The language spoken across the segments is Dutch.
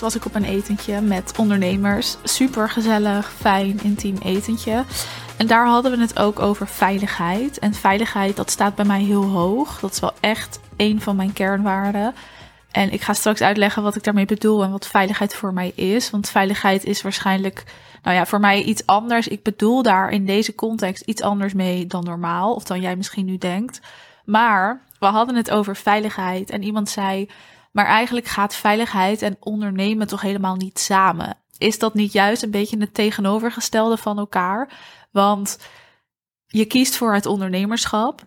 was ik op een etentje met ondernemers. Super gezellig, fijn, intiem etentje. En daar hadden we het ook over veiligheid. En veiligheid, dat staat bij mij heel hoog. Dat is wel echt een van mijn kernwaarden. En ik ga straks uitleggen wat ik daarmee bedoel en wat veiligheid voor mij is. Want veiligheid is waarschijnlijk, nou ja, voor mij iets anders. Ik bedoel daar in deze context iets anders mee dan normaal, of dan jij misschien nu denkt. Maar we hadden het over veiligheid en iemand zei, maar eigenlijk gaat veiligheid en ondernemen toch helemaal niet samen. Is dat niet juist een beetje het tegenovergestelde van elkaar? Want je kiest voor het ondernemerschap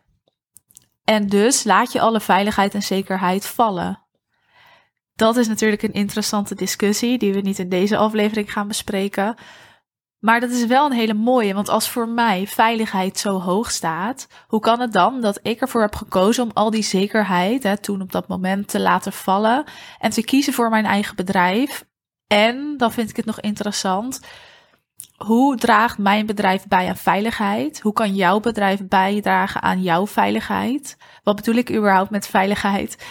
en dus laat je alle veiligheid en zekerheid vallen. Dat is natuurlijk een interessante discussie die we niet in deze aflevering gaan bespreken. Maar dat is wel een hele mooie, want als voor mij veiligheid zo hoog staat, hoe kan het dan dat ik ervoor heb gekozen om al die zekerheid, hè, toen op dat moment, te laten vallen en te kiezen voor mijn eigen bedrijf? En, dan vind ik het nog interessant, hoe draagt mijn bedrijf bij aan veiligheid? Hoe kan jouw bedrijf bijdragen aan jouw veiligheid? Wat bedoel ik überhaupt met veiligheid?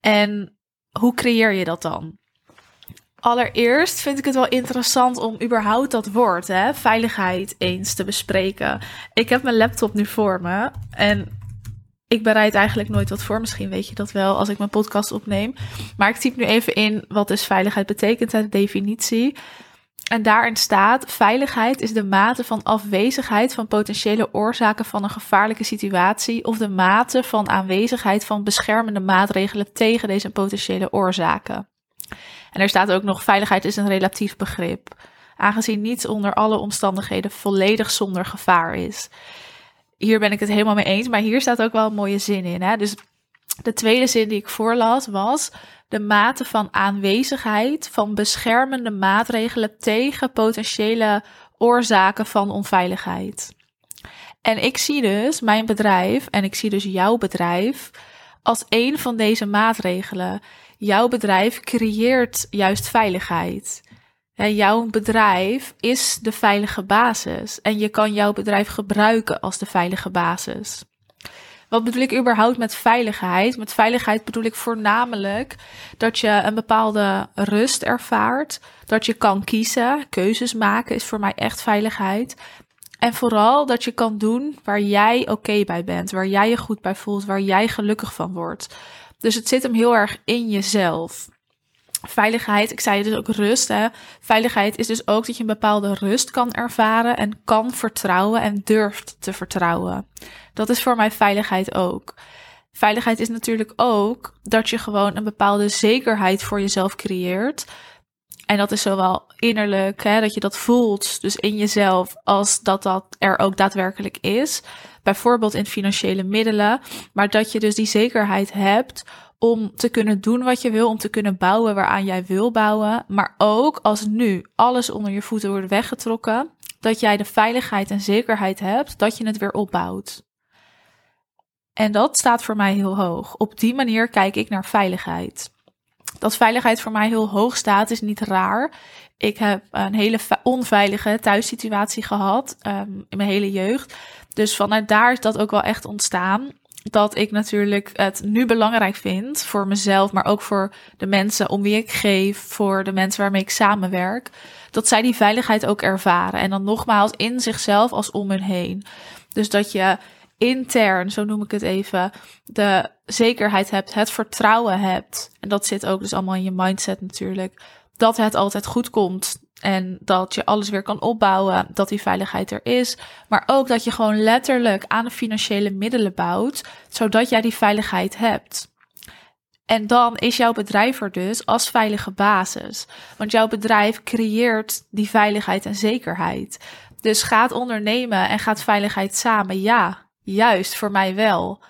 En hoe creëer je dat dan? Allereerst vind ik het wel interessant om überhaupt dat woord, hè, veiligheid, eens te bespreken. Ik heb mijn laptop nu voor me en ik bereid eigenlijk nooit wat voor. Misschien weet je dat wel als ik mijn podcast opneem. Maar ik typ nu even in wat dus veiligheid betekent, de definitie. En daarin staat: veiligheid is de mate van afwezigheid van potentiële oorzaken van een gevaarlijke situatie of de mate van aanwezigheid van beschermende maatregelen tegen deze potentiële oorzaken. En er staat ook nog: veiligheid is een relatief begrip, aangezien niets onder alle omstandigheden volledig zonder gevaar is. Hier ben ik het helemaal mee eens, maar hier staat ook wel een mooie zin in. Hè? Dus de tweede zin die ik voorlas was: de mate van aanwezigheid van beschermende maatregelen tegen potentiële oorzaken van onveiligheid. En ik zie dus mijn bedrijf en ik zie dus jouw bedrijf als een van deze maatregelen. Jouw bedrijf creëert juist veiligheid. En jouw bedrijf is de veilige basis en je kan jouw bedrijf gebruiken als de veilige basis. Wat bedoel ik überhaupt met veiligheid? Met veiligheid bedoel ik voornamelijk dat je een bepaalde rust ervaart, dat je kan kiezen, keuzes maken is voor mij echt veiligheid. En vooral dat je kan doen waar jij oké bij bent, waar jij je goed bij voelt, waar jij gelukkig van wordt. Dus het zit hem heel erg in jezelf. Veiligheid, ik zei dus ook rust. Hè. Veiligheid is dus ook dat je een bepaalde rust kan ervaren en kan vertrouwen en durft te vertrouwen. Dat is voor mij veiligheid ook. Veiligheid is natuurlijk ook dat je gewoon een bepaalde zekerheid voor jezelf creëert. En dat is zowel innerlijk, hè, dat je dat voelt, dus in jezelf, als dat dat er ook daadwerkelijk is. Bijvoorbeeld in financiële middelen. Maar dat je dus die zekerheid hebt om te kunnen doen wat je wil, om te kunnen bouwen waaraan jij wil bouwen. Maar ook als nu alles onder je voeten wordt weggetrokken, dat jij de veiligheid en zekerheid hebt dat je het weer opbouwt. En dat staat voor mij heel hoog. Op die manier kijk ik naar veiligheid. Dat veiligheid voor mij heel hoog staat is niet raar. Ik heb een hele onveilige thuissituatie gehad um, in mijn hele jeugd. Dus vanuit daar is dat ook wel echt ontstaan. Dat ik natuurlijk het nu belangrijk vind voor mezelf, maar ook voor de mensen om wie ik geef, voor de mensen waarmee ik samenwerk. Dat zij die veiligheid ook ervaren. En dan nogmaals in zichzelf als om hun heen. Dus dat je intern, zo noem ik het even, de zekerheid hebt, het vertrouwen hebt. En dat zit ook dus allemaal in je mindset natuurlijk. Dat het altijd goed komt. En dat je alles weer kan opbouwen, dat die veiligheid er is. Maar ook dat je gewoon letterlijk aan de financiële middelen bouwt, zodat jij die veiligheid hebt. En dan is jouw bedrijf er dus als veilige basis. Want jouw bedrijf creëert die veiligheid en zekerheid. Dus gaat ondernemen en gaat veiligheid samen. Ja, Juist, voor mij wel.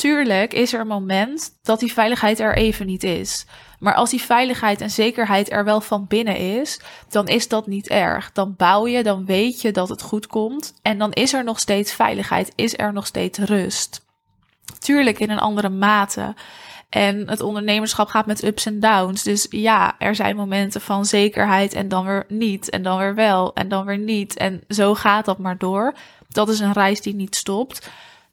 Tuurlijk is er een moment dat die veiligheid er even niet is. Maar als die veiligheid en zekerheid er wel van binnen is, dan is dat niet erg. Dan bouw je, dan weet je dat het goed komt. En dan is er nog steeds veiligheid, is er nog steeds rust. Tuurlijk in een andere mate. En het ondernemerschap gaat met ups en downs. Dus ja, er zijn momenten van zekerheid en dan weer niet. En dan weer wel en dan weer niet. En zo gaat dat maar door. Dat is een reis die niet stopt.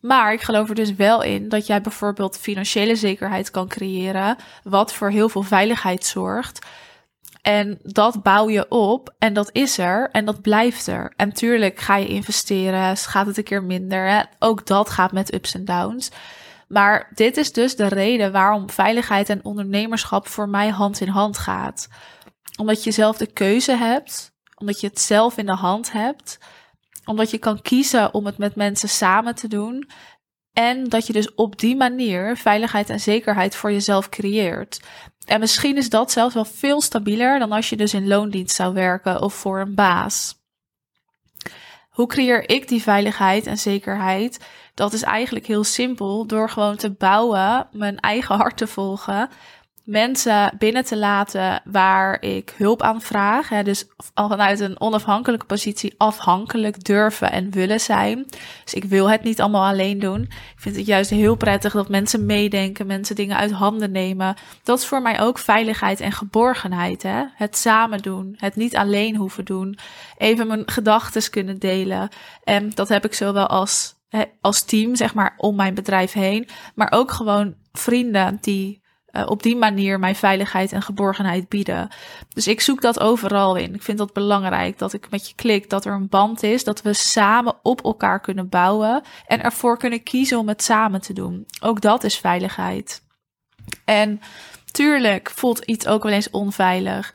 Maar ik geloof er dus wel in dat jij bijvoorbeeld financiële zekerheid kan creëren, wat voor heel veel veiligheid zorgt. En dat bouw je op en dat is er en dat blijft er. En tuurlijk ga je investeren, gaat het een keer minder. Ook dat gaat met ups en downs. Maar dit is dus de reden waarom veiligheid en ondernemerschap voor mij hand in hand gaat. Omdat je zelf de keuze hebt, omdat je het zelf in de hand hebt, omdat je kan kiezen om het met mensen samen te doen. En dat je dus op die manier veiligheid en zekerheid voor jezelf creëert. En misschien is dat zelfs wel veel stabieler dan als je dus in loondienst zou werken of voor een baas. Hoe creëer ik die veiligheid en zekerheid? Dat is eigenlijk heel simpel door gewoon te bouwen, mijn eigen hart te volgen mensen binnen te laten waar ik hulp aan vraag. Hè, dus vanuit een onafhankelijke positie afhankelijk durven en willen zijn. Dus ik wil het niet allemaal alleen doen. Ik vind het juist heel prettig dat mensen meedenken, mensen dingen uit handen nemen. Dat is voor mij ook veiligheid en geborgenheid. Hè? Het samen doen, het niet alleen hoeven doen. Even mijn gedachten kunnen delen. En dat heb ik zowel als, als team, zeg maar, om mijn bedrijf heen. Maar ook gewoon vrienden die uh, op die manier mijn veiligheid en geborgenheid bieden. Dus ik zoek dat overal in. Ik vind dat belangrijk dat ik met je klik, dat er een band is, dat we samen op elkaar kunnen bouwen en ervoor kunnen kiezen om het samen te doen. Ook dat is veiligheid. En tuurlijk voelt iets ook wel eens onveilig.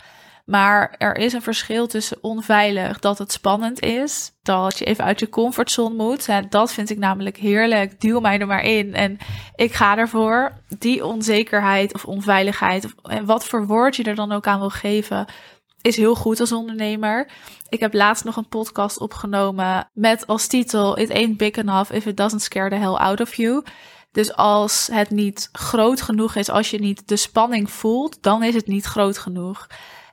Maar er is een verschil tussen onveilig, dat het spannend is, dat je even uit je comfortzone moet. dat vind ik namelijk heerlijk. Duw mij er maar in en ik ga ervoor. Die onzekerheid of onveiligheid, of wat voor woord je er dan ook aan wil geven, is heel goed als ondernemer. Ik heb laatst nog een podcast opgenomen met als titel It ain't big enough if it doesn't scare the hell out of you. Dus als het niet groot genoeg is, als je niet de spanning voelt, dan is het niet groot genoeg.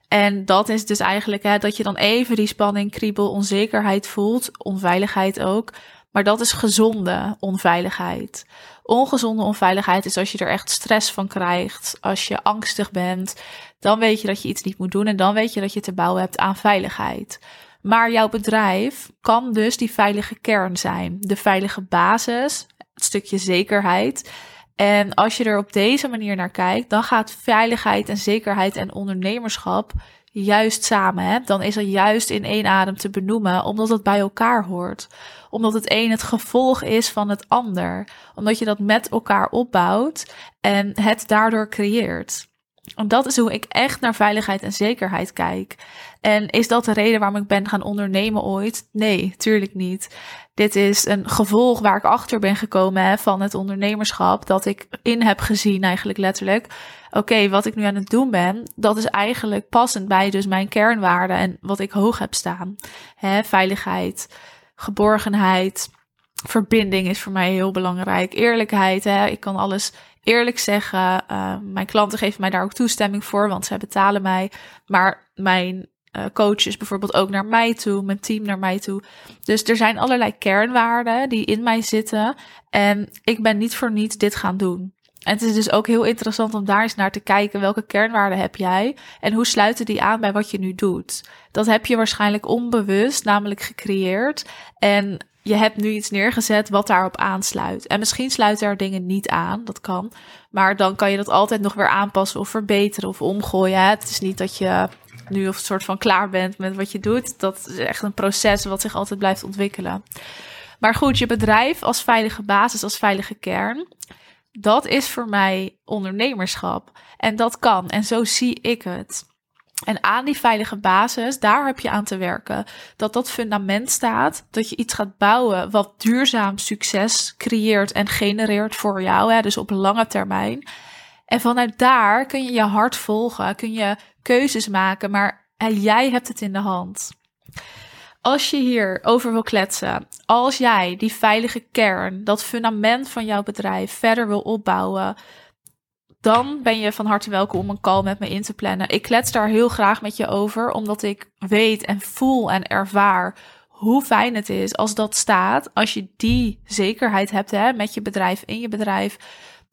En dat is dus eigenlijk hè, dat je dan even die spanning, kriebel, onzekerheid voelt, onveiligheid ook. Maar dat is gezonde onveiligheid. Ongezonde onveiligheid is als je er echt stress van krijgt, als je angstig bent, dan weet je dat je iets niet moet doen en dan weet je dat je te bouwen hebt aan veiligheid. Maar jouw bedrijf kan dus die veilige kern zijn, de veilige basis, het stukje zekerheid. En als je er op deze manier naar kijkt, dan gaat veiligheid en zekerheid en ondernemerschap juist samen. Hè? Dan is er juist in één adem te benoemen, omdat het bij elkaar hoort. Omdat het een het gevolg is van het ander. Omdat je dat met elkaar opbouwt en het daardoor creëert. En dat is hoe ik echt naar veiligheid en zekerheid kijk. En is dat de reden waarom ik ben gaan ondernemen ooit? Nee, tuurlijk niet. Dit is een gevolg waar ik achter ben gekomen hè, van het ondernemerschap. Dat ik in heb gezien, eigenlijk letterlijk. Oké, wat ik nu aan het doen ben, dat is eigenlijk passend bij dus mijn kernwaarden en wat ik hoog heb staan. Hè, veiligheid, geborgenheid, verbinding is voor mij heel belangrijk. Eerlijkheid, hè, ik kan alles eerlijk zeggen. Uh, mijn klanten geven mij daar ook toestemming voor, want zij betalen mij. Maar mijn uh, coaches bijvoorbeeld ook naar mij toe, mijn team naar mij toe. Dus er zijn allerlei kernwaarden die in mij zitten. En ik ben niet voor niets dit gaan doen. En het is dus ook heel interessant om daar eens naar te kijken. Welke kernwaarden heb jij? En hoe sluiten die aan bij wat je nu doet? Dat heb je waarschijnlijk onbewust, namelijk gecreëerd. En je hebt nu iets neergezet wat daarop aansluit. En misschien sluiten er dingen niet aan, dat kan. Maar dan kan je dat altijd nog weer aanpassen of verbeteren of omgooien. Het is niet dat je nu of soort van klaar bent met wat je doet. Dat is echt een proces wat zich altijd blijft ontwikkelen. Maar goed, je bedrijf als veilige basis, als veilige kern. Dat is voor mij ondernemerschap. En dat kan. En zo zie ik het. En aan die veilige basis, daar heb je aan te werken. Dat dat fundament staat, dat je iets gaat bouwen wat duurzaam succes creëert en genereert voor jou, hè, dus op lange termijn. En vanuit daar kun je je hart volgen, kun je keuzes maken, maar jij hebt het in de hand. Als je hier over wil kletsen, als jij die veilige kern, dat fundament van jouw bedrijf verder wil opbouwen, dan ben je van harte welkom om een call met me in te plannen. Ik klets daar heel graag met je over, omdat ik weet en voel en ervaar hoe fijn het is als dat staat. Als je die zekerheid hebt hè, met je bedrijf, in je bedrijf,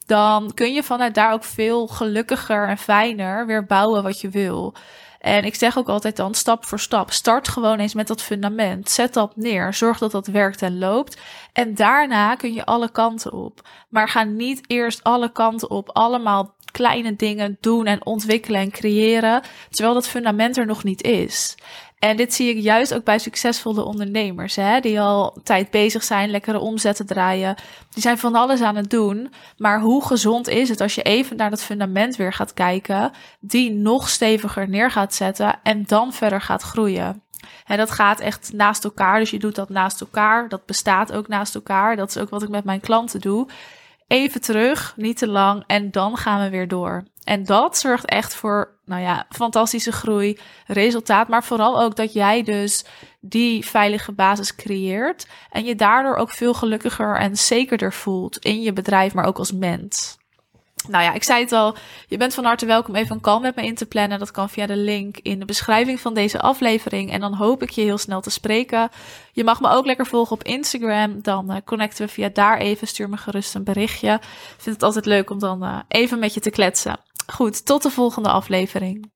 dan kun je vanuit daar ook veel gelukkiger en fijner weer bouwen wat je wil. En ik zeg ook altijd dan stap voor stap. Start gewoon eens met dat fundament. Zet dat neer. Zorg dat dat werkt en loopt. En daarna kun je alle kanten op. Maar ga niet eerst alle kanten op, allemaal kleine dingen doen en ontwikkelen en creëren, terwijl dat fundament er nog niet is. En dit zie ik juist ook bij succesvolle ondernemers, hè, die al tijd bezig zijn, lekkere omzetten draaien. Die zijn van alles aan het doen. Maar hoe gezond is het als je even naar dat fundament weer gaat kijken, die nog steviger neer gaat zetten en dan verder gaat groeien? En dat gaat echt naast elkaar. Dus je doet dat naast elkaar. Dat bestaat ook naast elkaar. Dat is ook wat ik met mijn klanten doe. Even terug, niet te lang. En dan gaan we weer door. En dat zorgt echt voor, nou ja, fantastische groei, resultaat. Maar vooral ook dat jij dus die veilige basis creëert. En je daardoor ook veel gelukkiger en zekerder voelt in je bedrijf, maar ook als mens. Nou ja, ik zei het al, je bent van harte welkom even een call met me in te plannen. Dat kan via de link in de beschrijving van deze aflevering. En dan hoop ik je heel snel te spreken. Je mag me ook lekker volgen op Instagram. Dan uh, connecten we via daar even. Stuur me gerust een berichtje. Ik vind het altijd leuk om dan uh, even met je te kletsen. Goed, tot de volgende aflevering.